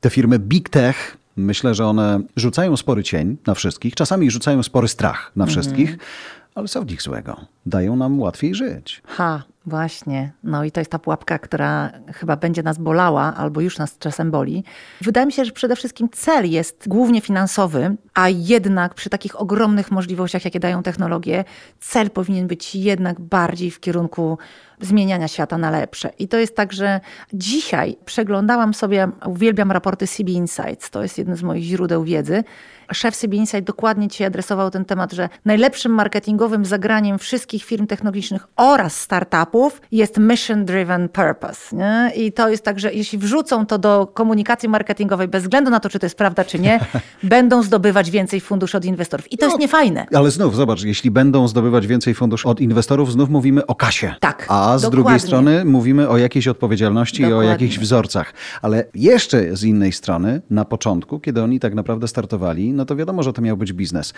Te firmy Big Tech, myślę, że one rzucają spory cień na wszystkich, czasami rzucają spory strach na wszystkich, ale co w nich złego? Dają nam łatwiej żyć. Ha, właśnie. No i to jest ta pułapka, która chyba będzie nas bolała, albo już nas czasem boli. Wydaje mi się, że przede wszystkim cel jest głównie finansowy, a jednak przy takich ogromnych możliwościach, jakie dają technologie, cel powinien być jednak bardziej w kierunku zmieniania świata na lepsze. I to jest tak, że dzisiaj przeglądałam sobie, uwielbiam raporty CB Insights, to jest jeden z moich źródeł wiedzy. Szef CB Insight dokładnie ci adresował ten temat, że najlepszym marketingowym zagraniem wszystkich firm technologicznych oraz startupów jest mission driven purpose. Nie? I to jest tak, że jeśli wrzucą to do komunikacji marketingowej, bez względu na to, czy to jest prawda, czy nie, będą zdobywać więcej funduszy od inwestorów. I to No, jest niefajne. Ale znów, zobacz, jeśli będą zdobywać więcej funduszy od inwestorów, znów mówimy o kasie. Tak, A z dokładnie. drugiej strony mówimy o jakiejś odpowiedzialności i o Dokładnie. jakichś wzorcach. Ale jeszcze z innej strony, na początku, kiedy oni tak naprawdę startowali, no to wiadomo, że to miał być biznes.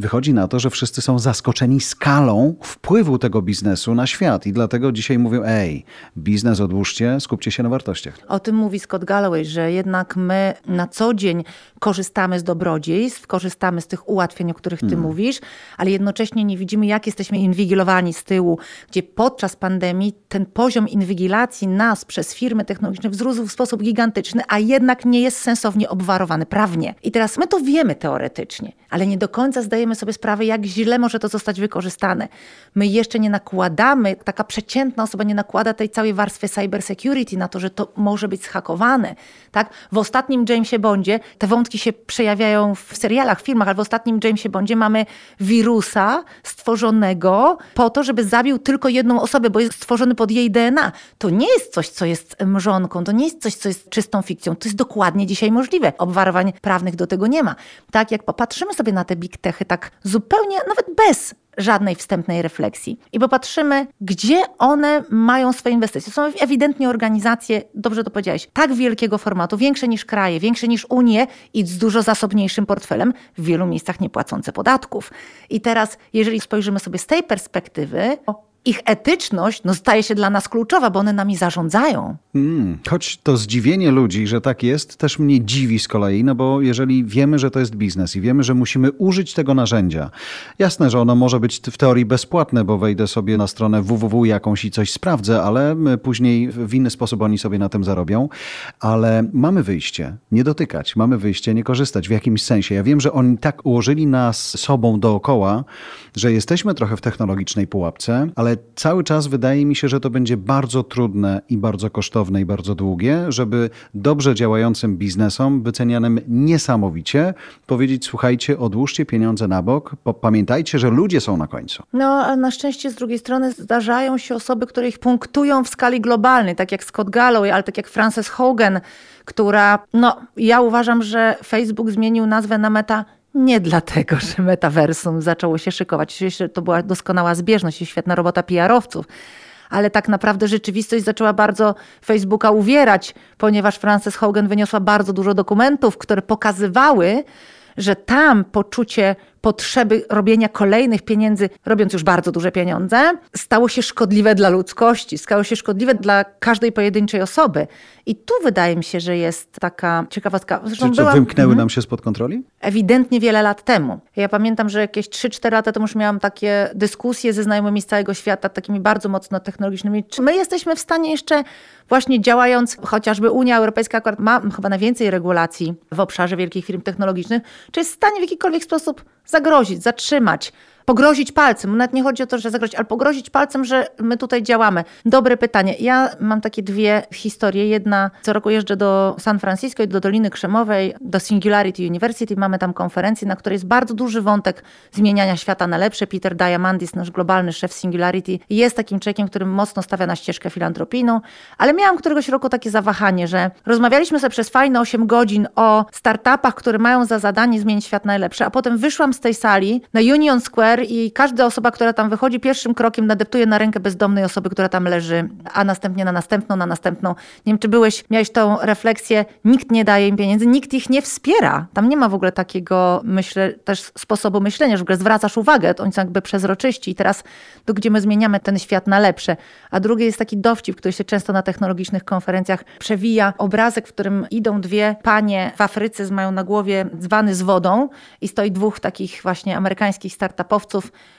Wychodzi na to, że wszyscy są zaskoczeni skalą wpływu tego biznesu na świat i dlatego dzisiaj mówią, ej, biznes odłóżcie, skupcie się na wartościach. O tym mówi Scott Galloway, że jednak my na co dzień korzystamy z dobrodziejstw, korzystamy z tych ułatwień, o których ty mówisz, ale jednocześnie nie widzimy, jak jesteśmy inwigilowani z tyłu, gdzie podczas pandemii ten poziom inwigilacji nas przez firmy technologiczne wzrósł w sposób gigantyczny, a jednak nie jest sensownie obwarowany prawnie. I teraz my to wiemy teoretycznie, ale nie do końca zdajemy sobie sprawę, jak źle może to zostać wykorzystane. My jeszcze nie nakładamy, taka przeciętna osoba nie nakłada tej całej warstwy cybersecurity na to, że to może być zhakowane. Tak? W ostatnim Jamesie Bondzie te wątki się przejawiają w serialach, filmach, ale w ostatnim Jamesie Bondzie mamy wirusa stworzonego po to, żeby zabił tylko jedną osobę, bo jest stworzony pod jej DNA. To nie jest coś, co jest mrzonką, to nie jest coś, co jest czystą fikcją. To jest dokładnie dzisiaj możliwe. Obwarowań prawnych do tego nie ma. Tak jak popatrzymy sobie na te big techy, tak zupełnie, nawet bez żadnej wstępnej refleksji i popatrzymy, gdzie one mają swoje inwestycje. Są ewidentnie organizacje, dobrze to powiedziałeś, tak wielkiego formatu, większe niż kraje, większe niż Unie i z dużo zasobniejszym portfelem, w wielu miejscach nie płacące podatków. I teraz, jeżeli spojrzymy sobie z tej perspektywy, ich etyczność no, staje się dla nas kluczowa, bo one nami zarządzają. Mm, choć to zdziwienie ludzi, że tak jest, też mnie dziwi z kolei, no bo jeżeli wiemy, że to jest biznes i wiemy, że musimy użyć tego narzędzia, jasne, że ono może być w teorii bezpłatne, bo wejdę sobie na stronę www jakąś i coś sprawdzę, ale później w inny sposób oni sobie na tym zarobią, ale mamy wyjście, nie dotykać, mamy wyjście, nie korzystać w jakimś sensie. Ja wiem, że oni tak ułożyli nas sobą dookoła, że jesteśmy trochę w technologicznej pułapce, ale cały czas wydaje mi się, że to będzie bardzo trudne i bardzo kosztowne i bardzo długie, żeby dobrze działającym biznesom, wycenianym niesamowicie, powiedzieć: słuchajcie, odłóżcie pieniądze na bok, pamiętajcie, że ludzie są na końcu. No, a na szczęście z drugiej strony zdarzają się osoby, które ich punktują w skali globalnej, tak jak Scott Galloway, ale tak jak Frances Hogan, która, no, ja uważam, że Facebook zmienił nazwę na Meta nie dlatego, że metaversum zaczęło się szykować. To była doskonała zbieżność i świetna robota PR-owców. Ale tak naprawdę rzeczywistość zaczęła bardzo Facebooka uwierać, ponieważ Frances Hogan wyniosła bardzo dużo dokumentów, które pokazywały, że tam poczucie potrzeby robienia kolejnych pieniędzy, robiąc już bardzo duże pieniądze, stało się szkodliwe dla ludzkości, stało się szkodliwe dla każdej pojedynczej osoby. I tu wydaje mi się, że jest taka ciekawostka. Zresztą Czy byłam- wymknęły Mhm nam się spod kontroli? ewidentnie wiele lat temu. Ja pamiętam, że jakieś 3-4 lata temu już miałam takie dyskusje ze znajomymi z całego świata, takimi bardzo mocno technologicznymi. Czy my jesteśmy w stanie jeszcze właśnie działając, chociażby Unia Europejska akurat ma chyba najwięcej regulacji w obszarze wielkich firm technologicznych, czy jest w stanie w jakikolwiek sposób zagrozić, zatrzymać, pogrozić palcem. Nawet nie chodzi o to, że zagrozić, ale pogrozić palcem, że my tutaj działamy. Dobre pytanie. Ja mam takie dwie historie. Jedna, co roku jeżdżę do San Francisco i do Doliny Krzemowej, do Singularity University. Mamy tam konferencję, na której jest bardzo duży wątek zmieniania świata na lepsze. Peter Diamandis, nasz globalny szef Singularity, jest takim człowiekiem, który mocno stawia na ścieżkę filantropijną, ale miałam któregoś roku takie zawahanie, że rozmawialiśmy sobie przez fajne 8 godzin o startupach, które mają za zadanie zmienić świat na lepsze, a potem wyszłam z tej sali na Union Square Square i każda osoba, która tam wychodzi, pierwszym krokiem nadeptuje na rękę bezdomnej osoby, która tam leży, a następnie na następną, na następną. Nie wiem, czy byłeś, miałeś tą refleksję, nikt nie daje im pieniędzy, nikt ich nie wspiera. Tam nie ma w ogóle takiego, myślę, też sposobu myślenia, że w ogóle zwracasz uwagę, oni są jakby przezroczyści i teraz to, gdzie my zmieniamy ten świat na lepsze. A drugie jest taki dowcip, który się często na technologicznych konferencjach przewija. Obrazek, w którym idą dwie panie w Afryce, mają na głowie dzwany z wodą i stoi dwóch takich właśnie amerykańskich startupowców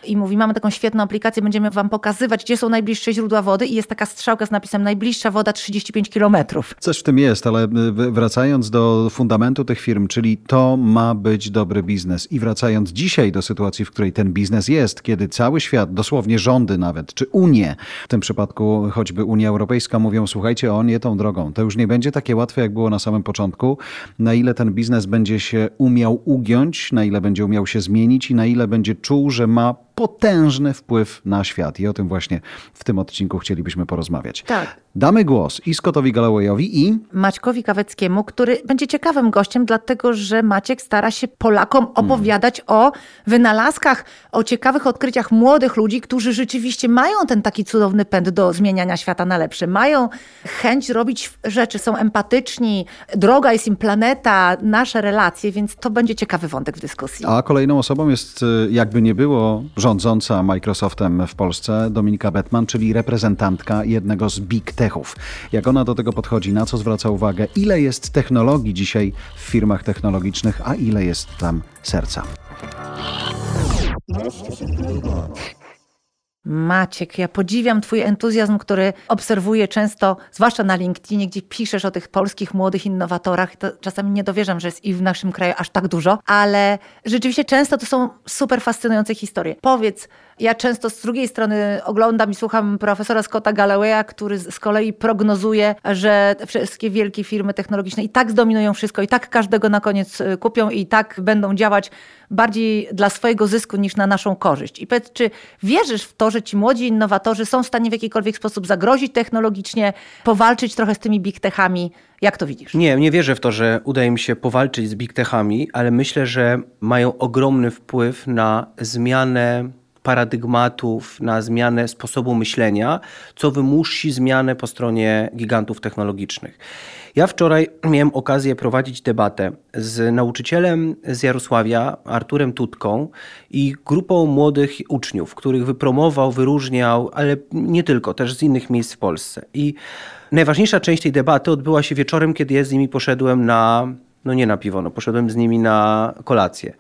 i mówi, mamy taką świetną aplikację, będziemy wam pokazywać, gdzie są najbliższe źródła wody i jest taka strzałka z napisem najbliższa woda 35 kilometrów. Coś w tym jest, ale y, wracając do fundamentu tych firm, czyli to ma być dobry biznes i wracając dzisiaj do sytuacji, w której ten biznes jest, kiedy cały świat, dosłownie rządy nawet, czy Unie, w tym przypadku choćby Unia Europejska mówią, słuchajcie, o nie tą drogą. To już nie będzie takie łatwe, jak było na samym początku. Na ile ten biznes będzie się umiał ugiąć, na ile będzie umiał się zmienić i na ile będzie czuł, że ma potężny wpływ na świat. I o tym właśnie w tym odcinku chcielibyśmy porozmawiać. Tak. Damy głos i Scottowi Gallowayowi i Maćkowi Kaweckiemu, który będzie ciekawym gościem, dlatego że Maciek stara się Polakom opowiadać hmm. o wynalazkach, o ciekawych odkryciach młodych ludzi, którzy rzeczywiście mają ten taki cudowny pęd do zmieniania świata na lepsze. Mają chęć robić rzeczy, są empatyczni, droga jest im planeta, nasze relacje, więc to będzie ciekawy wątek w dyskusji. A kolejną osobą jest, y, jakby nie było, rządząca Microsoftem w Polsce, Dominika Bettman, czyli reprezentantka jednego z big techów. Jak ona do tego podchodzi, na co zwraca uwagę, ile jest technologii dzisiaj w firmach technologicznych, a ile jest tam serca. Maciek, ja podziwiam Twój entuzjazm, który obserwuję często, zwłaszcza na LinkedInie, gdzie piszesz o tych polskich młodych innowatorach. To czasami nie dowierzam, że jest i w naszym kraju aż tak dużo, ale rzeczywiście często to są super fascynujące historie. Powiedz, ja często z drugiej strony oglądam i słucham profesora Scotta Gallowaya, który z kolei prognozuje, że wszystkie wielkie firmy technologiczne i tak zdominują wszystko, i tak każdego na koniec y, kupią, i tak będą działać bardziej dla swojego zysku niż na naszą korzyść. I powiedz, czy wierzysz w to, że ci młodzi innowatorzy są w stanie w jakikolwiek sposób zagrozić technologicznie, powalczyć trochę z tymi big techami? Jak to widzisz? Nie, nie wierzę w to, że uda im się powalczyć z big techami, ale myślę, że mają ogromny wpływ na zmianę paradygmatów, na zmianę sposobu myślenia, co wymusi zmianę po stronie gigantów technologicznych. Ja wczoraj miałem okazję prowadzić debatę z nauczycielem z Jarosławia, Arturem Tutką i grupą młodych uczniów, których wypromował, wyróżniał, ale nie tylko, też z innych miejsc w Polsce. I najważniejsza część tej debaty odbyła się wieczorem, kiedy ja z nimi poszedłem na, no nie na piwo, no poszedłem z nimi na kolację.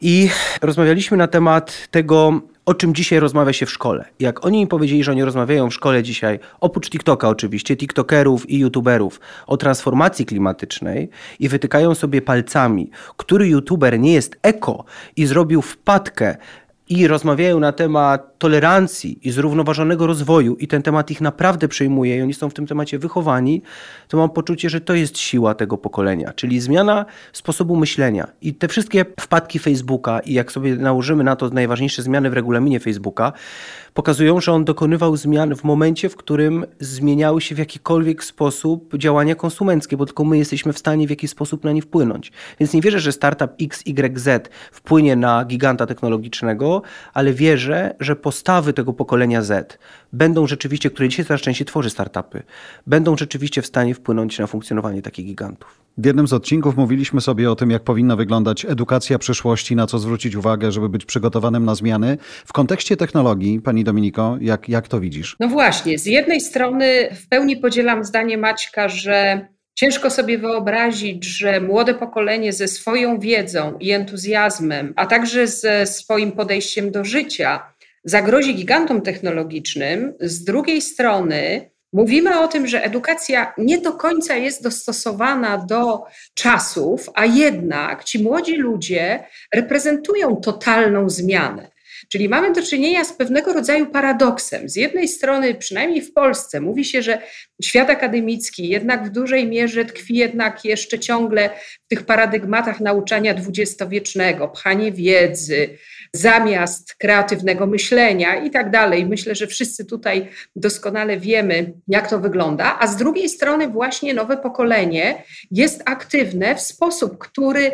I rozmawialiśmy na temat tego, o czym dzisiaj rozmawia się w szkole. Jak oni mi powiedzieli, że oni rozmawiają w szkole dzisiaj, oprócz TikToka oczywiście, TikTokerów i YouTuberów, o transformacji klimatycznej i wytykają sobie palcami, który YouTuber nie jest eko i zrobił wpadkę i rozmawiają na temat tolerancji i zrównoważonego rozwoju i ten temat ich naprawdę przejmuje i oni są w tym temacie wychowani, to mam poczucie, że to jest siła tego pokolenia, czyli zmiana sposobu myślenia. I te wszystkie wpadki Facebooka i jak sobie nałożymy na to najważniejsze zmiany w regulaminie Facebooka, pokazują, że on dokonywał zmian w momencie, w którym zmieniały się w jakikolwiek sposób działania konsumenckie, bo tylko my jesteśmy w stanie w jakiś sposób na nie wpłynąć. Więc nie wierzę, że startup XYZ wpłynie na giganta technologicznego, ale wierzę, że postawy tego pokolenia Z będą rzeczywiście, które dzisiaj coraz częściej tworzy startupy, będą rzeczywiście w stanie wpłynąć na funkcjonowanie takich gigantów. W jednym z odcinków mówiliśmy sobie o tym, jak powinna wyglądać edukacja przyszłości, na co zwrócić uwagę, żeby być przygotowanym na zmiany. W kontekście technologii, pani Dominiko, jak, jak to widzisz? No właśnie, z jednej strony w pełni podzielam zdanie Maćka, że Ciężko sobie wyobrazić, że młode pokolenie ze swoją wiedzą i entuzjazmem, a także ze swoim podejściem do życia zagrozi gigantom technologicznym. Z drugiej strony, Mówimy o tym, że edukacja nie do końca jest dostosowana do czasów, a jednak ci młodzi ludzie reprezentują totalną zmianę. Czyli mamy do czynienia z pewnego rodzaju paradoksem. Z jednej strony, przynajmniej w Polsce, mówi się, że świat akademicki jednak w dużej mierze tkwi jednak jeszcze ciągle w tych paradygmatach nauczania dwudziestowiecznego, pchanie wiedzy, zamiast kreatywnego myślenia i tak dalej. Myślę, że wszyscy tutaj doskonale wiemy, jak to wygląda. A z drugiej strony, właśnie nowe pokolenie jest aktywne w sposób, który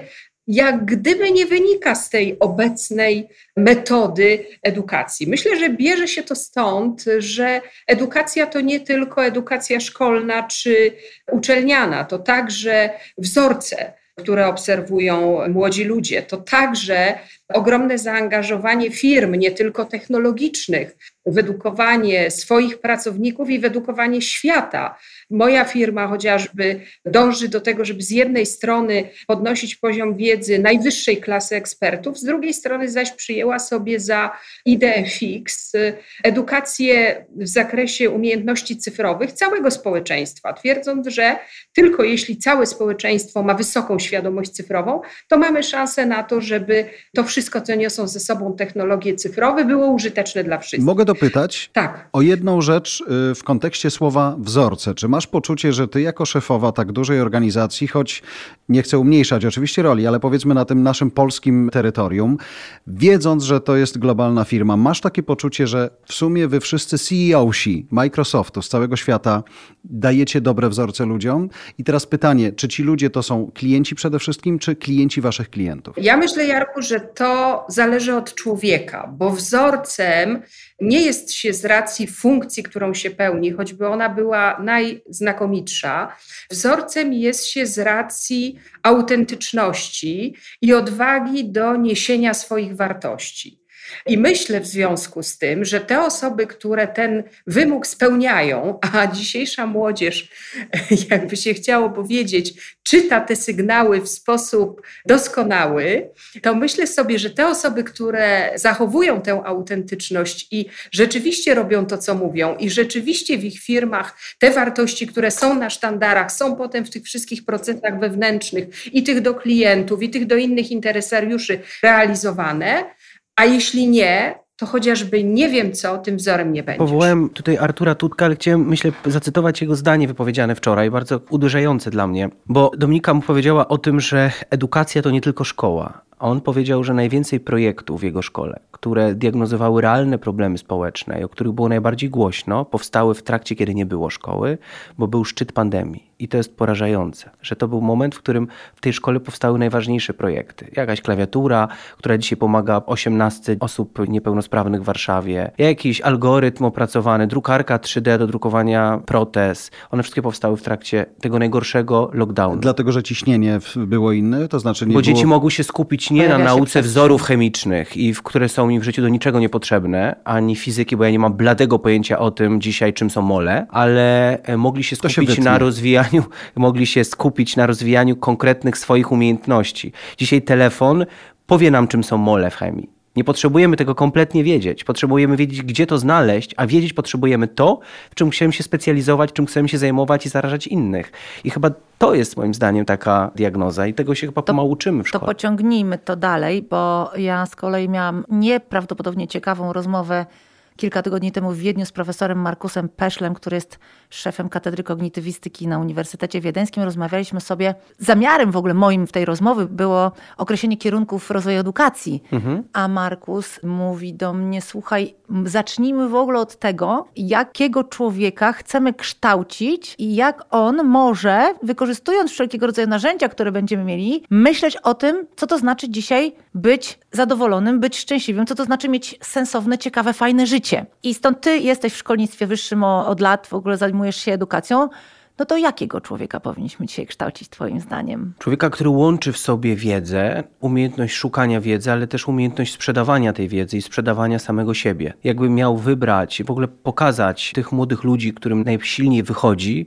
jak gdyby nie wynika z tej obecnej metody edukacji. Myślę, że bierze się to stąd, że edukacja to nie tylko edukacja szkolna czy uczelniana, to także wzorce które obserwują młodzi ludzie. To także ogromne zaangażowanie firm, nie tylko technologicznych, w edukowanie swoich pracowników i w edukowanie świata. Moja firma chociażby dąży do tego, żeby z jednej strony podnosić poziom wiedzy najwyższej klasy ekspertów, z drugiej strony zaś przyjęła sobie za ideę fix edukację w zakresie umiejętności cyfrowych całego społeczeństwa, twierdząc, że tylko jeśli całe społeczeństwo ma wysoką świadomość cyfrową, to mamy szansę na to, żeby to wszystko, co niosą ze sobą technologie cyfrowe, było użyteczne dla wszystkich. Mogę dopytać tak. o jedną rzecz y, w kontekście słowa wzorce. Czy masz poczucie, że ty jako szefowa tak dużej organizacji, choć nie chcę umniejszać oczywiście roli, ale powiedzmy na tym naszym polskim terytorium, wiedząc, że to jest globalna firma, masz takie poczucie, że w sumie wy wszyscy CEO-si Microsoftu z całego świata dajecie dobre wzorce ludziom? I teraz pytanie, czy ci ludzie to są klienci przede wszystkim, czy klienci waszych klientów? Ja myślę, Jarku, że to zależy od człowieka, bo wzorcem nie jest się z racji funkcji, którą się pełni, choćby ona była najznakomitsza. Wzorcem jest się z racji autentyczności i odwagi do niesienia swoich wartości. I myślę w związku z tym, że te osoby, które ten wymóg spełniają, a dzisiejsza młodzież, jakby się chciało powiedzieć, czyta te sygnały w sposób doskonały, to myślę sobie, że te osoby, które zachowują tę autentyczność i rzeczywiście robią to, co mówią, i rzeczywiście w ich firmach te wartości, które są na sztandarach, są potem w tych wszystkich procesach wewnętrznych i tych do klientów, i tych do innych interesariuszy realizowane, a jeśli nie, to chociażby nie wiem co, tym wzorem nie będzie. Powołałem tutaj Artura Tutka, ale chciałem, myślę, zacytować jego zdanie wypowiedziane wczoraj, bardzo uderzające dla mnie, bo Dominika mu powiedziała o tym, że edukacja to nie tylko szkoła. On powiedział, że najwięcej projektów w jego szkole, które diagnozowały realne problemy społeczne i o których było najbardziej głośno, powstały w trakcie, kiedy nie było szkoły, bo był szczyt pandemii. I to jest porażające, że to był moment, w którym w tej szkole powstały najważniejsze projekty. Jakaś klawiatura, która dzisiaj pomaga 18 osób niepełnosprawnych w Warszawie, jakiś algorytm opracowany, drukarka 3D do drukowania protez. One wszystkie powstały w trakcie tego najgorszego lockdownu. Dlatego, że ciśnienie było inne, to znaczy nie Bo było... dzieci mogły się skupić nie na nauce wzorów chemicznych, i w które są im w życiu do niczego niepotrzebne, ani fizyki, bo ja nie mam bladego pojęcia o tym dzisiaj, czym są mole, ale e, mogli się skupić się na rozwijaniu mogli się skupić na rozwijaniu konkretnych swoich umiejętności. Dzisiaj telefon powie nam, czym są mole w chemii. Nie potrzebujemy tego kompletnie wiedzieć. Potrzebujemy wiedzieć, gdzie to znaleźć, a wiedzieć potrzebujemy to, w czym chcemy się specjalizować, czym chcemy się zajmować i zarażać innych. I chyba to jest moim zdaniem taka diagnoza i tego się chyba to, pomału uczymy w szkole. To pociągnijmy to dalej, bo ja z kolei miałam nieprawdopodobnie ciekawą rozmowę kilka tygodni temu w Wiedniu z profesorem Markusem Peszlem, który jest szefem Katedry Kognitywistyki na Uniwersytecie Wiedeńskim. Rozmawialiśmy sobie, zamiarem w ogóle moim w tej rozmowy było określenie kierunków rozwoju edukacji. Mhm. A Markus mówi do mnie, słuchaj, zacznijmy w ogóle od tego, jakiego człowieka chcemy kształcić i jak on może, wykorzystując wszelkiego rodzaju narzędzia, które będziemy mieli, myśleć o tym, co to znaczy dzisiaj być zadowolonym, być szczęśliwym, co to znaczy mieć sensowne, ciekawe, fajne życie. I stąd ty jesteś w szkolnictwie wyższym od lat, w ogóle zajmujesz się edukacją. No to jakiego człowieka powinniśmy dzisiaj kształcić, Twoim zdaniem? Człowieka, który łączy w sobie wiedzę, umiejętność szukania wiedzy, ale też umiejętność sprzedawania tej wiedzy i sprzedawania samego siebie. Jakby miał wybrać, w ogóle pokazać tych młodych ludzi, którym najsilniej wychodzi,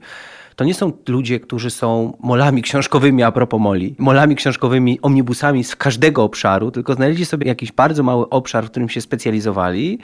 to nie są ludzie, którzy są molami książkowymi a propos moli, molami książkowymi, omnibusami z każdego obszaru, tylko znaleźli sobie jakiś bardzo mały obszar, w którym się specjalizowali,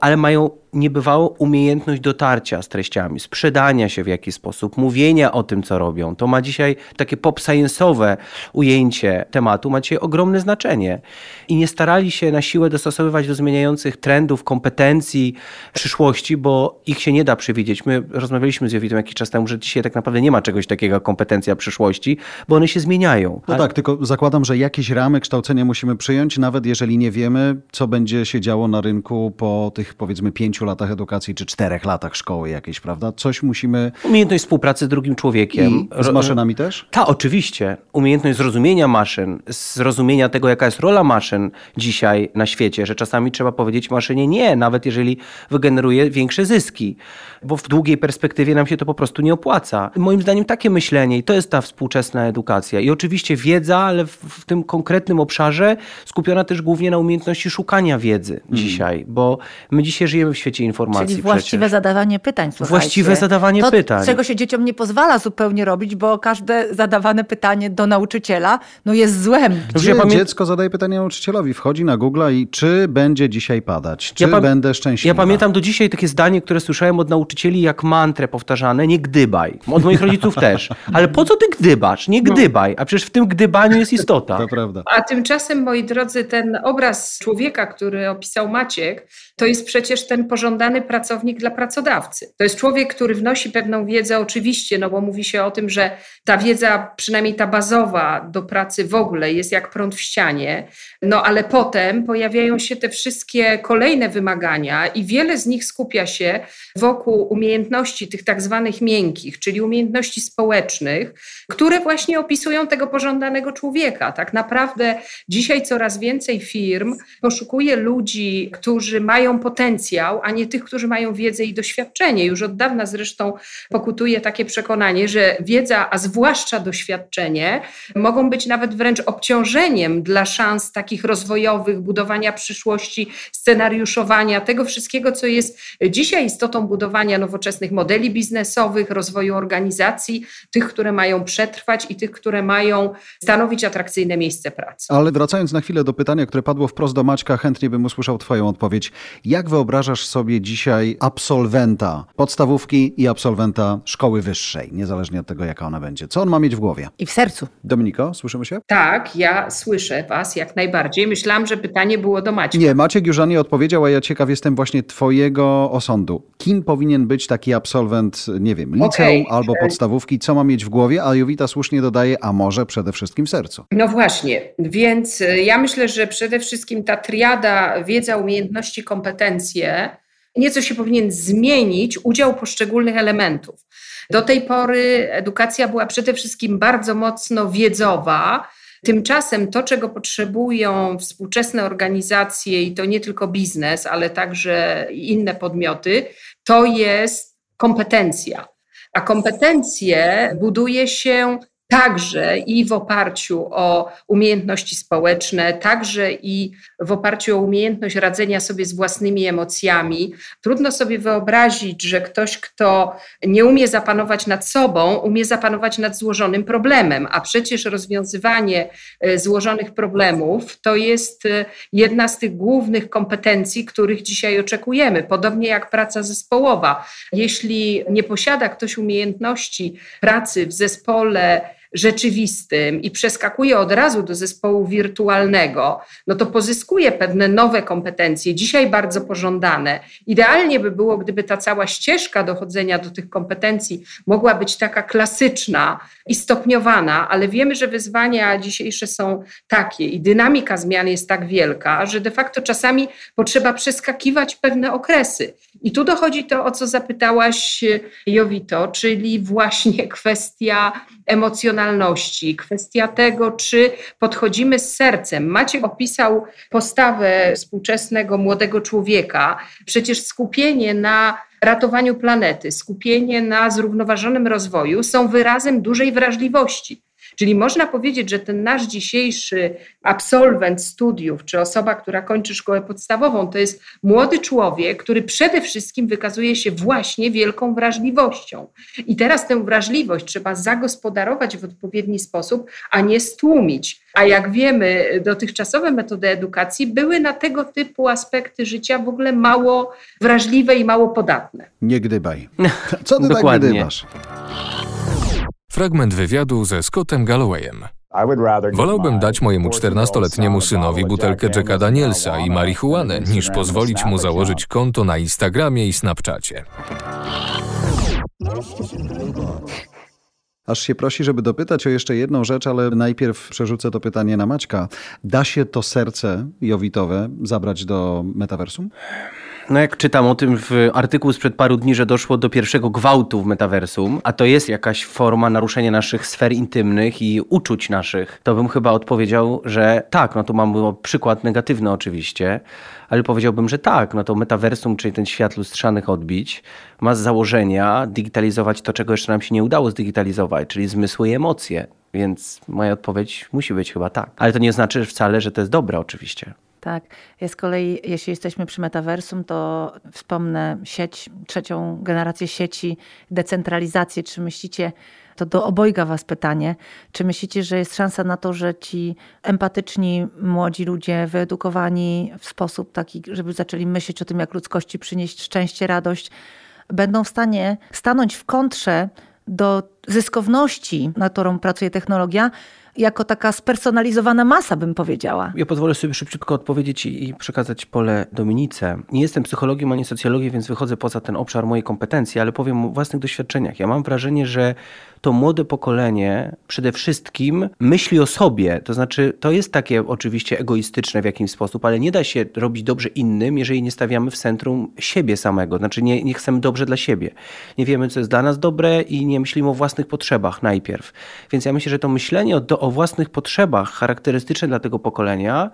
ale mają niebywałą umiejętność dotarcia z treściami, sprzedania się w jakiś sposób, mówienia o tym, co robią. To ma dzisiaj takie pop science'owe ujęcie tematu, ma dzisiaj ogromne znaczenie. I nie starali się na siłę dostosowywać do zmieniających trendów, kompetencji przyszłości, bo ich się nie da przewidzieć. My rozmawialiśmy z Jowitą jakiś czas temu, że dzisiaj tak naprawdę nie ma czegoś takiego jak kompetencja przyszłości, bo one się zmieniają. No Ale... tak, tylko zakładam, że jakieś ramy kształcenia musimy przyjąć, nawet jeżeli nie wiemy, co będzie się działo na rynku po tych powiedzmy pięciu pięciu latach edukacji czy czterech latach szkoły jakiejś, prawda? Coś musimy... Umiejętność współpracy z drugim człowiekiem. I z maszynami też? Tak, oczywiście. Umiejętność zrozumienia maszyn, zrozumienia tego, jaka jest rola maszyn dzisiaj na świecie, że czasami trzeba powiedzieć maszynie nie, nawet jeżeli wygeneruje większe zyski, bo w długiej perspektywie nam się to po prostu nie opłaca. Moim zdaniem takie myślenie i to jest ta współczesna edukacja. I oczywiście wiedza, ale w, w tym konkretnym obszarze skupiona też głównie na umiejętności szukania wiedzy Hmm. dzisiaj, bo my dzisiaj żyjemy w świecie informacji. Czyli właściwe przecież. zadawanie pytań. słuchajcie. Właściwe zadawanie to, pytań. Czego się dzieciom nie pozwala zupełnie robić, bo każde zadawane pytanie do nauczyciela no jest złem. Gdzie ja dziecko zadaje pytanie nauczycielowi, wchodzi na Google i czy będzie dzisiaj padać, czy Ja będę szczęśliwy. Ja pamiętam do dzisiaj takie zdanie, które słyszałem od nauczycieli jak mantrę powtarzane, nie gdybaj. Od moich rodziców też. Ale po co ty gdybasz? Nie gdybaj. A przecież w tym gdybaniu jest istota. To prawda. A tymczasem, moi drodzy, ten obraz człowieka, który opisał Maciek, to jest przecież ten pożądany pracownik dla pracodawcy. To jest człowiek, który wnosi pewną wiedzę, oczywiście, no bo mówi się o tym, że ta wiedza, przynajmniej ta bazowa do pracy w ogóle jest jak prąd w ścianie, no ale potem pojawiają się te wszystkie kolejne wymagania i wiele z nich skupia się wokół umiejętności tych tak zwanych miękkich, czyli umiejętności społecznych, które właśnie opisują tego pożądanego człowieka. Tak naprawdę dzisiaj coraz więcej firm poszukuje ludzi, którzy mają potencjał, a nie tych, którzy mają wiedzę i doświadczenie. Już od dawna zresztą pokutuje takie przekonanie, że wiedza, a zwłaszcza doświadczenie, mogą być nawet wręcz obciążeniem dla szans takich rozwojowych, budowania przyszłości, scenariuszowania, tego wszystkiego, co jest dzisiaj istotą budowania nowoczesnych modeli biznesowych, rozwoju organizacji, tych, które mają przetrwać i tych, które mają stanowić atrakcyjne miejsce pracy. Ale wracając na chwilę do pytania, które padło wprost do Maćka, chętnie bym usłyszał Twoją odpowiedź. Jak wyobrażasz sobie dzisiaj absolwenta podstawówki i absolwenta szkoły wyższej, niezależnie od tego, jaka ona będzie? Co on ma mieć w głowie? I w sercu. Dominiko, słyszymy się? Tak, ja słyszę Was jak najbardziej. Myślałam, że pytanie było do Maćka. Nie, Maciek już na nie odpowiedział, a ja ciekaw jestem właśnie Twojego osądu. Kim powinien być taki absolwent, nie wiem, liceum Okej. albo podstawówki? Co ma mieć w głowie? A Jowita słusznie dodaje, a może przede wszystkim sercu. No właśnie, więc y, ja myślę, że przede wszystkim ta triada wiedza, umiejętności, kompetencje, nieco się powinien zmienić udział poszczególnych elementów. Do tej pory edukacja była przede wszystkim bardzo mocno wiedzowa. Tymczasem to, czego potrzebują współczesne organizacje, i to nie tylko biznes, ale także inne podmioty, to jest kompetencja. A kompetencje buduje się także i w oparciu o umiejętności społeczne, także i w oparciu o umiejętność radzenia sobie z własnymi emocjami. Trudno sobie wyobrazić, że ktoś, kto nie umie zapanować nad sobą, umie zapanować nad złożonym problemem, a przecież rozwiązywanie e, złożonych problemów to jest e, jedna z tych głównych kompetencji, których dzisiaj oczekujemy, podobnie jak praca zespołowa. Jeśli nie posiada ktoś umiejętności pracy w zespole, rzeczywistym i przeskakuje od razu do zespołu wirtualnego, no to pozyskuje pewne nowe kompetencje, dzisiaj bardzo pożądane. Idealnie by było, gdyby ta cała ścieżka dochodzenia do tych kompetencji mogła być taka klasyczna i stopniowana, ale wiemy, że wyzwania dzisiejsze są takie i dynamika zmian jest tak wielka, że de facto czasami potrzeba przeskakiwać pewne okresy. I tu dochodzi to, o co zapytałaś, Jowito, czyli właśnie kwestia emocjonalności, kwestia tego, czy podchodzimy z sercem. Maciek opisał postawę współczesnego młodego człowieka. Przecież skupienie na ratowaniu planety, skupienie na zrównoważonym rozwoju są wyrazem dużej wrażliwości. Czyli można powiedzieć, że ten nasz dzisiejszy absolwent studiów, czy osoba, która kończy szkołę podstawową, to jest młody człowiek, który przede wszystkim wykazuje się właśnie wielką wrażliwością. I teraz tę wrażliwość trzeba zagospodarować w odpowiedni sposób, a nie stłumić. A jak wiemy, dotychczasowe metody edukacji były na tego typu aspekty życia w ogóle mało wrażliwe i mało podatne. Nie gdybaj. Co ty tak Dokładnie. gdybasz? Fragment wywiadu ze Scottem Gallowayem. Wolałbym dać mojemu 14-letniemu synowi butelkę Jacka Danielsa i marihuanę, niż pozwolić mu założyć konto na Instagramie i Snapchacie. Aż się prosi, żeby dopytać o jeszcze jedną rzecz, ale najpierw przerzucę to pytanie na Maćka. Da się to serce jowitowe zabrać do metaversum? No jak czytam o tym w artykuł sprzed paru dni, że doszło do pierwszego gwałtu w metaversum, a to jest jakaś forma naruszenia naszych sfer intymnych i uczuć naszych, to bym chyba odpowiedział, że tak, no to mam przykład negatywny oczywiście, ale powiedziałbym, że tak, no to metaversum, czyli ten świat lustrzanych odbić, ma z założenia digitalizować to, czego jeszcze nam się nie udało zdigitalizować, czyli zmysły i emocje. Więc moja odpowiedź musi być chyba tak. Ale to nie znaczy wcale, że to jest dobre oczywiście. Tak. Ja z kolei, jeśli jesteśmy przy metaversum, to wspomnę sieć, trzecią generację sieci, decentralizację. Czy myślicie, to do obojga Was pytanie, czy myślicie, że jest szansa na to, że ci empatyczni młodzi ludzie, wyedukowani w sposób taki, żeby zaczęli myśleć o tym, jak ludzkości przynieść szczęście, radość, będą w stanie stanąć w kontrze do zyskowności, na którą pracuje technologia, jako taka spersonalizowana masa, bym powiedziała. Ja pozwolę sobie szybciutko odpowiedzieć i przekazać pole Dominice. Nie jestem psychologiem ani socjologiem, więc wychodzę poza ten obszar mojej kompetencji, ale powiem o własnych doświadczeniach. Ja mam wrażenie, że to młode pokolenie przede wszystkim myśli o sobie. To znaczy, to jest takie oczywiście egoistyczne w jakimś sposób, ale nie da się robić dobrze innym, jeżeli nie stawiamy w centrum siebie samego. Znaczy, nie, nie chcemy dobrze dla siebie. Nie wiemy, co jest dla nas dobre i nie myślimy o własnych potrzebach najpierw. Więc ja myślę, że to myślenie o, o własnych potrzebach charakterystyczne dla tego pokolenia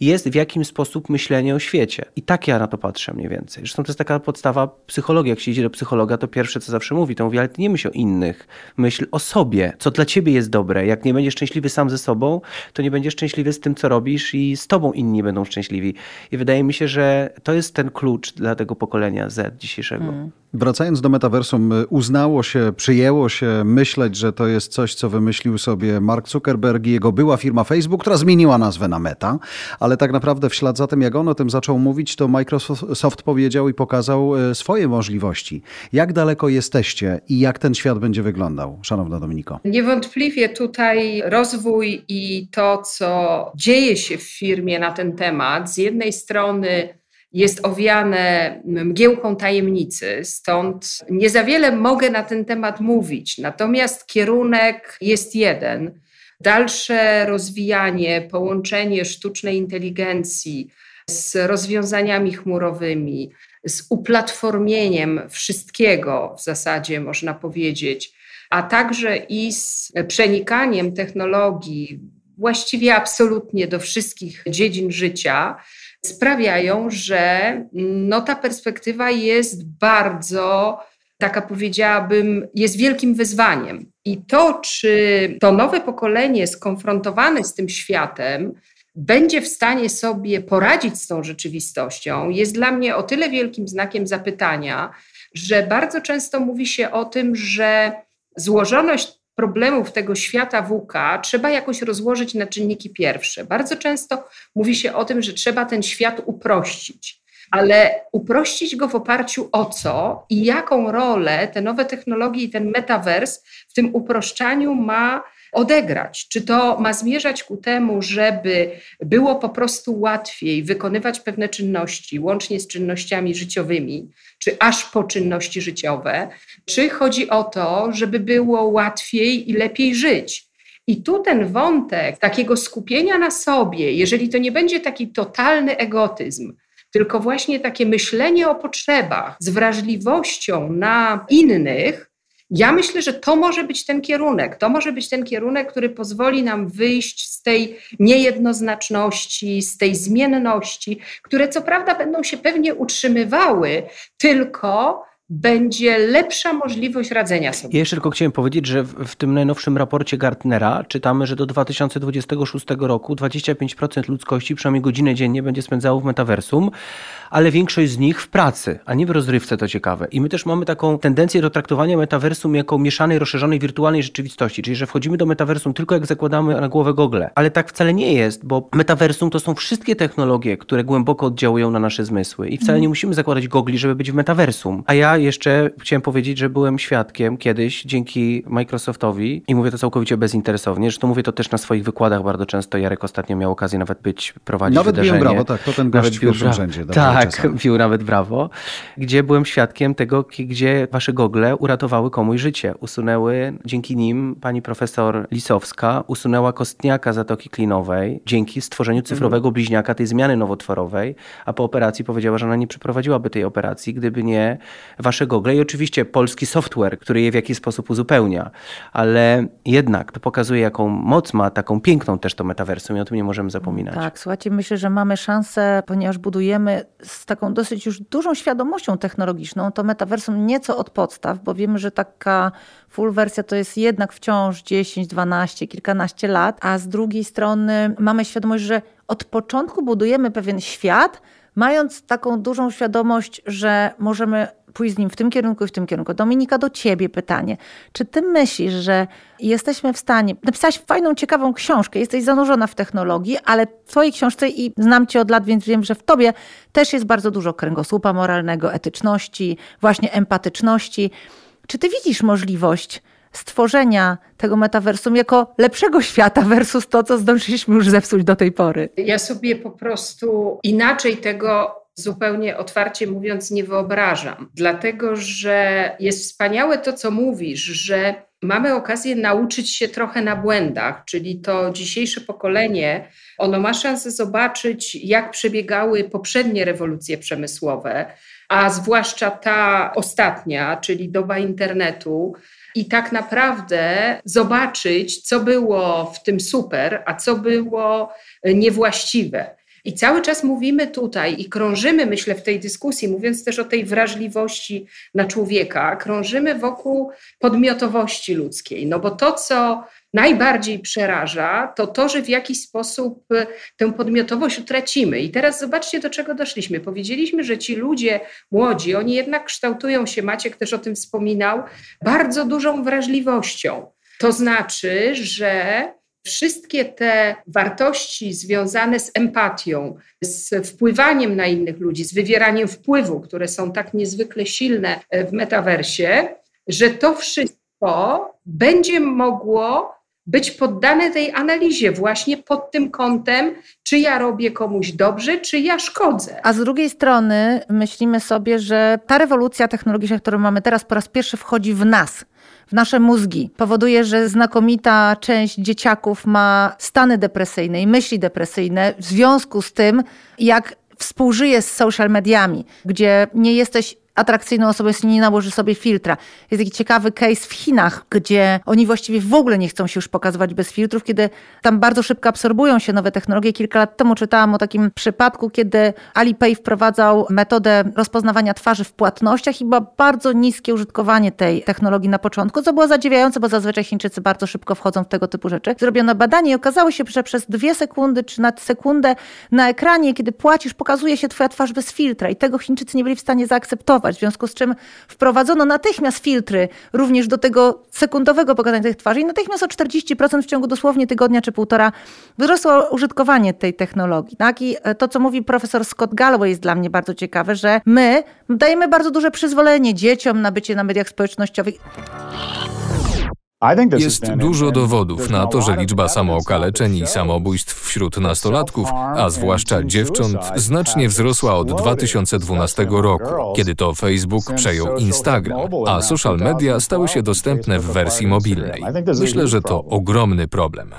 jest w jakim sposób myślenie o świecie. I tak ja na to patrzę mniej więcej. Zresztą to jest taka podstawa psychologii. Jak się idzie do psychologa, to pierwsze, co zawsze mówi, to mówi, ale ty nie myśl o innych, myśl o sobie, co dla ciebie jest dobre. Jak nie będziesz szczęśliwy sam ze sobą, to nie będziesz szczęśliwy z tym, co robisz i z tobą inni będą szczęśliwi. I wydaje mi się, że to jest ten klucz dla tego pokolenia Z dzisiejszego. Hmm. Wracając do metaversum, uznało się, przyjęło się myśleć, że to jest coś, co wymyślił sobie Mark Zuckerberg i jego była firma Facebook, która zmieniła nazwę na Meta, ale tak naprawdę w ślad za tym, jak on o tym zaczął mówić, to Microsoft powiedział i pokazał e, swoje możliwości. Jak daleko jesteście i jak ten świat będzie wyglądał, szanowna Dominiko? Niewątpliwie tutaj rozwój i to, co dzieje się w firmie na ten temat, z jednej strony jest owiane mgiełką tajemnicy, stąd nie za wiele mogę na ten temat mówić. Natomiast kierunek jest jeden. Dalsze rozwijanie, połączenie sztucznej inteligencji z rozwiązaniami chmurowymi, z uplatformieniem wszystkiego w zasadzie, można powiedzieć, a także i z przenikaniem technologii właściwie absolutnie do wszystkich dziedzin życia, sprawiają, że no, ta perspektywa jest bardzo, taka powiedziałabym, jest wielkim wyzwaniem. I to, czy to nowe pokolenie skonfrontowane z tym światem, będzie w stanie sobie poradzić z tą rzeczywistością, jest dla mnie o tyle wielkim znakiem zapytania, że bardzo często mówi się o tym, że złożoność problemów tego świata WK trzeba jakoś rozłożyć na czynniki pierwsze. Bardzo często mówi się o tym, że trzeba ten świat uprościć. Ale uprościć go w oparciu o co i jaką rolę te nowe technologie i ten metavers w tym uproszczaniu ma odegrać? Czy to ma zmierzać ku temu, żeby było po prostu łatwiej wykonywać pewne czynności, łącznie z czynnościami życiowymi, czy aż po czynności życiowe, czy chodzi o to, żeby było łatwiej i lepiej żyć? I tu ten wątek takiego skupienia na sobie, jeżeli to nie będzie taki totalny egotyzm, tylko właśnie takie myślenie o potrzebach z wrażliwością na innych, ja myślę, że to może być ten kierunek. To może być ten kierunek, który pozwoli nam wyjść z tej niejednoznaczności, z tej zmienności, które co prawda będą się pewnie utrzymywały, tylko będzie lepsza możliwość radzenia sobie. Ja jeszcze tylko chciałem powiedzieć, że w, w, tym najnowszym raporcie Gartnera czytamy, że do 2026 roku 25% ludzkości przynajmniej godzinę dziennie będzie spędzało w metaversum, ale większość z nich w pracy, a nie w rozrywce, to ciekawe. I my też mamy taką tendencję do traktowania metaversum jako mieszanej, rozszerzonej wirtualnej rzeczywistości, czyli że wchodzimy do metaversum tylko jak zakładamy na głowę gogle. Ale tak wcale nie jest, bo metaversum to są wszystkie technologie, które głęboko oddziałują na nasze zmysły i wcale nie musimy zakładać gogli, żeby być w metaversum. A ja jeszcze chciałem powiedzieć, że byłem świadkiem kiedyś dzięki Microsoftowi i mówię to całkowicie bezinteresownie, że to mówię to też na swoich wykładach bardzo często. Jarek ostatnio miał okazję nawet być, prowadzić nawet wydarzenie. Nawet brawo, tak, to ten gość w pierwszym rzędzie. Tak, bił nawet brawo, gdzie byłem świadkiem tego, gdzie wasze gogle uratowały komuś życie. Usunęły, dzięki nim pani profesor Lisowska usunęła kostniaka Zatoki Klinowej dzięki stworzeniu cyfrowego bliźniaka tej zmiany nowotworowej, a po operacji powiedziała, że ona nie przeprowadziłaby tej operacji, gdyby nie wasze gogle i oczywiście polski software, który je w jakiś sposób uzupełnia, ale jednak to pokazuje, jaką moc ma, taką piękną też to metaversum i o tym nie możemy zapominać. Tak, słuchajcie, myślę, że mamy szansę, ponieważ budujemy z taką dosyć już dużą świadomością technologiczną to metaversum nieco od podstaw, bo wiemy, że taka full wersja to jest jednak wciąż 10, 12, kilkanaście lat, a z drugiej strony mamy świadomość, że od początku budujemy pewien świat, mając taką dużą świadomość, że możemy pójść z nim w tym kierunku i w tym kierunku. Dominika, do ciebie pytanie. Czy ty myślisz, że jesteśmy w stanie, napisałaś fajną, ciekawą książkę, jesteś zanurzona w technologii, ale w twojej książce i znam cię od lat, więc wiem, że w tobie też jest bardzo dużo kręgosłupa moralnego, etyczności, właśnie empatyczności. Czy ty widzisz możliwość stworzenia tego metaversum jako lepszego świata versus to, co zdążyliśmy już zepsuć do tej pory? Ja sobie po prostu inaczej tego zupełnie otwarcie mówiąc nie wyobrażam, dlatego że jest wspaniałe to, co mówisz, że mamy okazję nauczyć się trochę na błędach, czyli to dzisiejsze pokolenie, ono ma szansę zobaczyć, jak przebiegały poprzednie rewolucje przemysłowe, a zwłaszcza ta ostatnia, czyli doba internetu, i tak naprawdę zobaczyć, co było w tym super, a co było niewłaściwe. I cały czas mówimy tutaj i krążymy, myślę, w tej dyskusji, mówiąc też o tej wrażliwości na człowieka, krążymy wokół podmiotowości ludzkiej. No bo to, co najbardziej przeraża, to to, że w jakiś sposób tę podmiotowość utracimy. I teraz zobaczcie, do czego doszliśmy. Powiedzieliśmy, że ci ludzie młodzi, oni jednak kształtują się, Maciek też o tym wspominał, bardzo dużą wrażliwością. To znaczy, że wszystkie te wartości związane z empatią, z wpływaniem na innych ludzi, z wywieraniem wpływu, które są tak niezwykle silne w metaversie, że to wszystko będzie mogło być poddane tej analizie właśnie pod tym kątem, czy ja robię komuś dobrze, czy ja szkodzę. A z drugiej strony myślimy sobie, że ta rewolucja technologiczna, którą mamy teraz, po raz pierwszy wchodzi w nas w nasze mózgi. Powoduje, że znakomita część dzieciaków ma stany depresyjne i myśli depresyjne w związku z tym, jak współżyje z social mediami, gdzie nie jesteś atrakcyjną osobą, jeśli nie nałoży sobie filtra. Jest taki ciekawy case w Chinach, gdzie oni właściwie w ogóle nie chcą się już pokazywać bez filtrów, kiedy tam bardzo szybko absorbują się nowe technologie. Kilka lat temu czytałam o takim przypadku, kiedy Alipay wprowadzał metodę rozpoznawania twarzy w płatnościach i było bardzo niskie użytkowanie tej technologii na początku, co było zadziwiające, bo zazwyczaj Chińczycy bardzo szybko wchodzą w tego typu rzeczy. Zrobiono badanie i okazało się, że przez dwie sekundy czy nad sekundę na ekranie, kiedy płacisz, pokazuje się twoja twarz bez filtra i tego Chińczycy nie byli w stanie zaakceptować w związku z czym wprowadzono natychmiast filtry również do tego sekundowego pokazania tych twarzy i natychmiast o 40% w ciągu dosłownie tygodnia czy półtora wzrosło użytkowanie tej technologii. Tak? I e, to, co mówi profesor Scott Galloway jest dla mnie bardzo ciekawe, że my dajemy bardzo duże przyzwolenie dzieciom na bycie na mediach społecznościowych. Jest dużo dowodów na to, że liczba samookaleczeń i samobójstw wśród nastolatków, a zwłaszcza dziewcząt, znacznie wzrosła od 2012 roku, kiedy to Facebook przejął Instagram, a social media stały się dostępne w wersji mobilnej. Myślę, że to ogromny problem.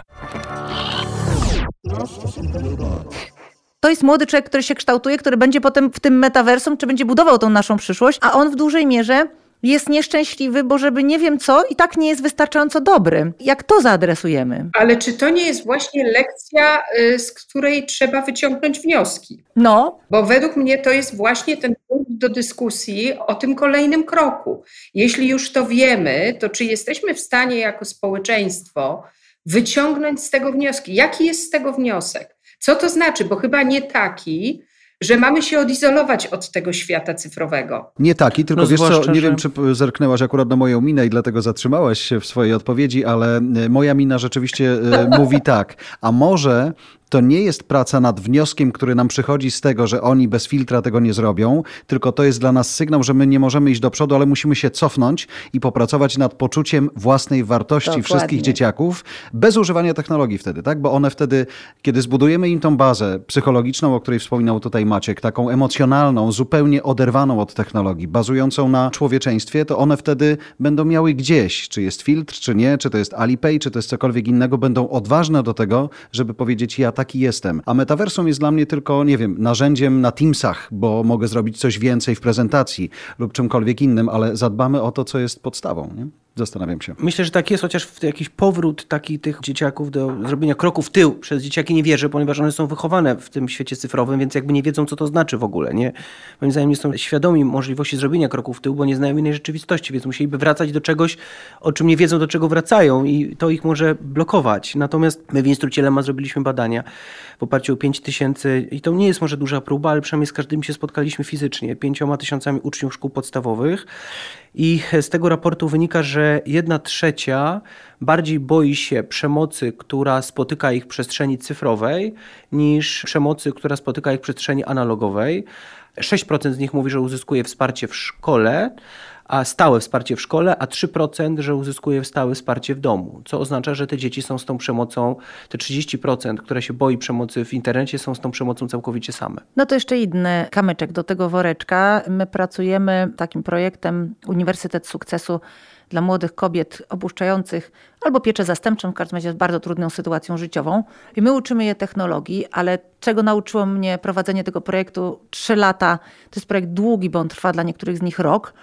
To jest młody człowiek, który się kształtuje, który będzie potem w tym metaversum, czy będzie budował tą naszą przyszłość, a on w dużej mierze jest nieszczęśliwy, bo żeby nie wiem co i tak nie jest wystarczająco dobry. Jak to zaadresujemy? Ale czy to nie jest właśnie lekcja, y, z której trzeba wyciągnąć wnioski? No. Bo według mnie to jest właśnie ten punkt do dyskusji o tym kolejnym kroku. Jeśli już to wiemy, to czy jesteśmy w stanie jako społeczeństwo wyciągnąć z tego wnioski? Jaki jest z tego wniosek? Co to znaczy? Bo chyba nie taki, że mamy się odizolować od tego świata cyfrowego. Nie taki, tylko no wiesz co, nie że... wiem, czy zerknęłaś akurat na moją minę i dlatego zatrzymałaś się w swojej odpowiedzi, ale e, moja mina rzeczywiście e, mówi tak. A może to nie jest praca nad wnioskiem, który nam przychodzi z tego, że oni bez filtra tego nie zrobią, tylko to jest dla nas sygnał, że my nie możemy iść do przodu, ale musimy się cofnąć i popracować nad poczuciem własnej wartości Dokładnie. wszystkich dzieciaków, bez używania technologii wtedy, tak? Bo one wtedy, kiedy zbudujemy im tą bazę psychologiczną, o której wspominał tutaj Maciek, taką emocjonalną, zupełnie oderwaną od technologii, bazującą na człowieczeństwie, to one wtedy będą miały gdzieś, czy jest filtr, czy nie, czy to jest Alipay, czy to jest cokolwiek innego, będą odważne do tego, żeby powiedzieć, ja taki jestem. A metaversum jest dla mnie tylko, nie wiem, narzędziem na Teamsach, bo mogę zrobić coś więcej w prezentacji lub czymkolwiek innym, ale zadbamy o to, co jest podstawą. Nie? Zastanawiam się. Myślę, że tak jest, chociaż jakiś powrót taki tych dzieciaków do zrobienia kroku w tył przez dzieciaki nie wierzę, ponieważ one są wychowane w tym świecie cyfrowym, więc jakby nie wiedzą, co to znaczy w ogóle. Nie? Moim zdaniem nie są świadomi możliwości zrobienia kroku w tył, bo nie znają innej rzeczywistości, więc musieliby wracać do czegoś, o czym nie wiedzą, do czego wracają i to ich może blokować. Natomiast my w Instytucie Lema zrobiliśmy badania w oparciu o 5 tysięcy i to nie jest może duża próba, ale przynajmniej z każdym się spotkaliśmy fizycznie, pięcioma tysiącami uczniów szkół podstawowych i z tego raportu wynika, że jedna trzecia bardziej boi się przemocy, która spotyka ich w przestrzeni cyfrowej, niż przemocy, która spotyka ich w przestrzeni analogowej. 6% z nich mówi, że uzyskuje wsparcie w szkole, a stałe wsparcie w szkole, a 3%, że uzyskuje stałe wsparcie w domu. Co oznacza, że te dzieci są z tą przemocą, te 30%, które się boi przemocy w internecie, są z tą przemocą całkowicie same. No to jeszcze inny kamyczek do tego woreczka. My pracujemy takim projektem Uniwersytet Sukcesu dla młodych kobiet opuszczających albo pieczę zastępczą, w każdym razie z bardzo trudną sytuacją życiową. I my uczymy je technologii, ale czego nauczyło mnie prowadzenie tego projektu trzy lata, to jest projekt długi, bo on trwa dla niektórych z nich rok,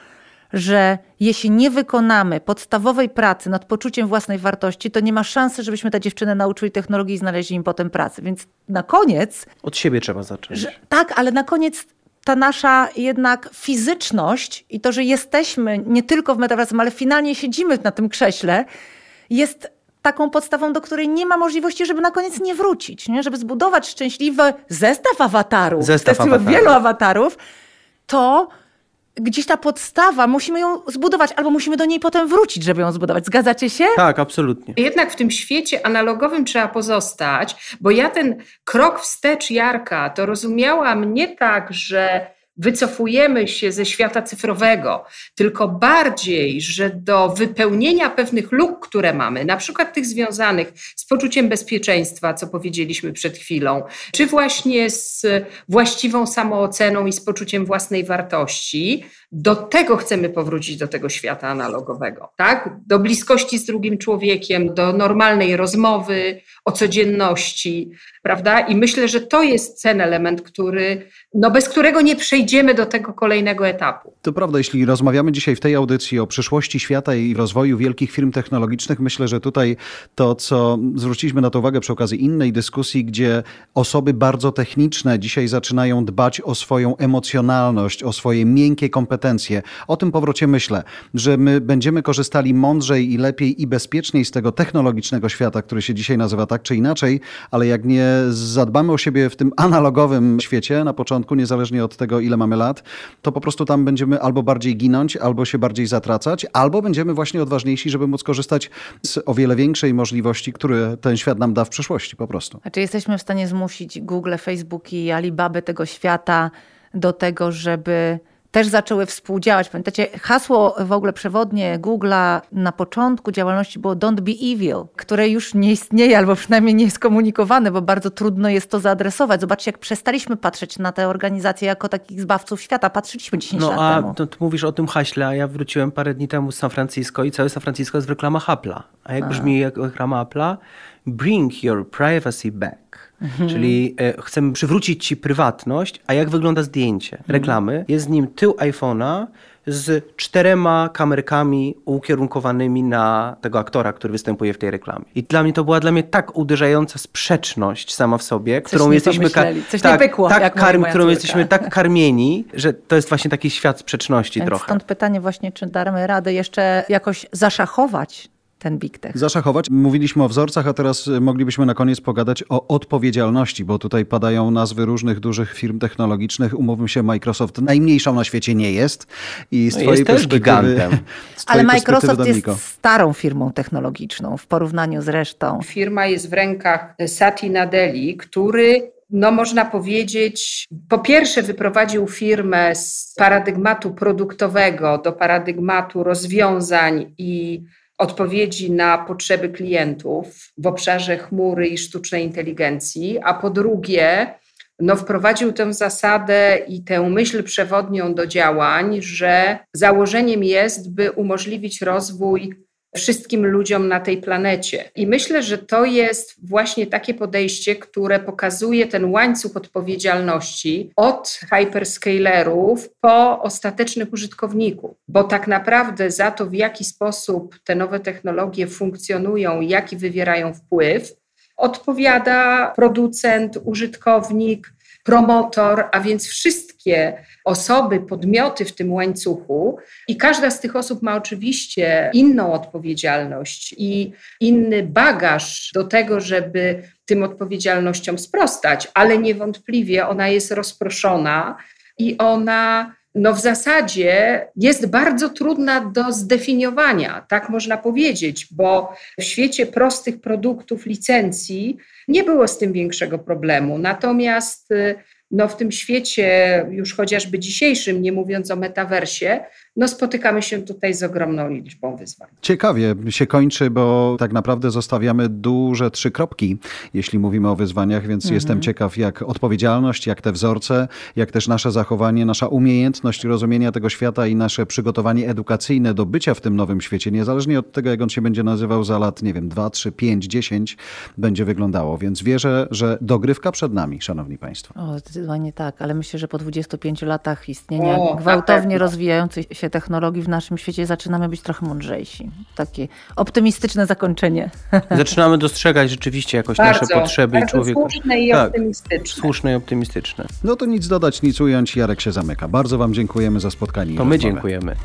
że jeśli nie wykonamy podstawowej pracy nad poczuciem własnej wartości, to nie ma szansy, żebyśmy te dziewczyny nauczyli technologii i znaleźli im potem pracę. Więc na koniec Od siebie trzeba zacząć. że, tak, ale na koniec ta nasza jednak fizyczność i to, że jesteśmy nie tylko w metaversum, ale finalnie siedzimy na tym krześle, jest taką podstawą, do której nie ma możliwości, żeby na koniec nie wrócić, nie? żeby zbudować szczęśliwy zestaw awatarów, Zestaw zestaw awatarów. wielu awatarów, to gdzieś ta podstawa, musimy ją zbudować, albo musimy do niej potem wrócić, żeby ją zbudować. Zgadzacie się? Tak, absolutnie. Jednak w tym świecie analogowym trzeba pozostać, bo ja ten krok wstecz Jarka to rozumiałam nie tak, że wycofujemy się ze świata cyfrowego, tylko bardziej, że do wypełnienia pewnych luk, które mamy, na przykład tych związanych z poczuciem bezpieczeństwa, co powiedzieliśmy przed chwilą, czy właśnie z właściwą samooceną i z poczuciem własnej wartości, do tego chcemy powrócić do tego świata analogowego, tak? Do bliskości z drugim człowiekiem, do normalnej rozmowy o codzienności, prawda? I myślę, że to jest ten element, który, no bez którego nie przejdziemy do tego kolejnego etapu. To prawda, jeśli rozmawiamy dzisiaj w tej audycji o przyszłości świata i rozwoju wielkich firm technologicznych, myślę, że tutaj to, co zwróciliśmy na to uwagę przy okazji innej dyskusji, gdzie osoby bardzo techniczne dzisiaj zaczynają dbać o swoją emocjonalność, o swoje miękkie kompetencje. O tym powrocie myślę, że my będziemy korzystali mądrzej i lepiej i bezpieczniej z tego technologicznego świata, który się dzisiaj nazywa tak czy inaczej, ale jak nie zadbamy o siebie w tym analogowym świecie na początku, niezależnie od tego, ile mamy lat, to po prostu tam będziemy albo bardziej ginąć, albo się bardziej zatracać, albo będziemy właśnie odważniejsi, żeby móc korzystać z o wiele większej możliwości, które ten świat nam da w przyszłości po prostu. Znaczy jesteśmy w stanie zmusić Google, Facebook i Alibabę tego świata do tego, żeby też zaczęły współdziałać. Pamiętacie, hasło w ogóle przewodnie Google'a na początku działalności było Don't be evil, które już nie istnieje albo przynajmniej nie jest komunikowane, bo bardzo trudno jest to zaadresować. Zobaczcie, jak przestaliśmy patrzeć na te organizacje jako takich zbawców świata. Patrzyliśmy 10 No lat a temu. to, ty mówisz o tym haśle, a ja wróciłem parę dni temu z San Francisco i całe San Francisco jest w reklamach Apple'a. A jak brzmi jak reklama Apple'a? Bring your privacy back. Czyli e, chcemy przywrócić ci prywatność, a jak wygląda zdjęcie reklamy? Jest z nim tył iPhone'a z czterema kamerkami ukierunkowanymi na tego aktora, który występuje w tej reklamie. I dla mnie to była dla mnie tak uderzająca sprzeczność sama w sobie, którą nie jesteśmy coś tak, pykło, tak karm, którą jesteśmy tak karmieni, że to jest właśnie taki świat sprzeczności Więc trochę. stąd pytanie właśnie, czy damy radę jeszcze jakoś zaszachować ten big tech. Zaszachować. Mówiliśmy o wzorcach, a teraz moglibyśmy na koniec pogadać o odpowiedzialności, bo tutaj padają nazwy różnych dużych firm technologicznych. Umówmy się, Microsoft najmniejszą na świecie nie jest. I z No twojej jest też gigantem. z twojej Ale Microsoft jest Dominiko. starą firmą technologiczną w porównaniu z resztą. Firma jest w rękach Sati Nadeli, który no można powiedzieć, po pierwsze wyprowadził firmę z paradygmatu produktowego do paradygmatu rozwiązań i odpowiedzi na potrzeby klientów w obszarze chmury i sztucznej inteligencji, a po drugie, no wprowadził tę zasadę i tę myśl przewodnią do działań, że założeniem jest, by umożliwić rozwój wszystkim ludziom na tej planecie. I myślę, że to jest właśnie takie podejście, które pokazuje ten łańcuch odpowiedzialności od hyperscalerów po ostatecznych użytkowników, bo tak naprawdę za to, w jaki sposób te nowe technologie funkcjonują, jaki wywierają wpływ, odpowiada producent, użytkownik, promotor, a więc wszystkie osoby, podmioty w tym łańcuchu. I każda z tych osób ma oczywiście inną odpowiedzialność i inny bagaż do tego, żeby tym odpowiedzialnościom sprostać, ale niewątpliwie ona jest rozproszona i ona no w zasadzie jest bardzo trudna do zdefiniowania, tak można powiedzieć, bo w świecie prostych produktów, licencji nie było z tym większego problemu. Natomiast no w tym świecie, już chociażby dzisiejszym, nie mówiąc o metaversie, no spotykamy się tutaj z ogromną liczbą wyzwań. Ciekawie się kończy, bo tak naprawdę zostawiamy duże trzy kropki, jeśli mówimy o wyzwaniach, więc jestem ciekaw, jak odpowiedzialność, jak te wzorce, jak też nasze zachowanie, nasza umiejętność rozumienia tego świata i nasze przygotowanie edukacyjne do bycia w tym nowym świecie, niezależnie od tego, jak on się będzie nazywał za lat, nie wiem, 2, 3, 5, 10, będzie wyglądało. Więc wierzę, że dogrywka przed nami, szanowni państwo. O, zdecydowanie tak, ale myślę, że po 25 latach istnienia O, gwałtownie pewno. rozwijającej się technologii w naszym świecie zaczynamy być trochę mądrzejsi. Takie optymistyczne zakończenie. Zaczynamy dostrzegać rzeczywiście jakoś Bardzo, nasze potrzeby i człowieka. słuszne i Tak. optymistyczne. Słuszne i optymistyczne. No to nic dodać, nic ująć. Jarek się zamyka. Bardzo wam dziękujemy za spotkanie. i To my rozmowę. dziękujemy.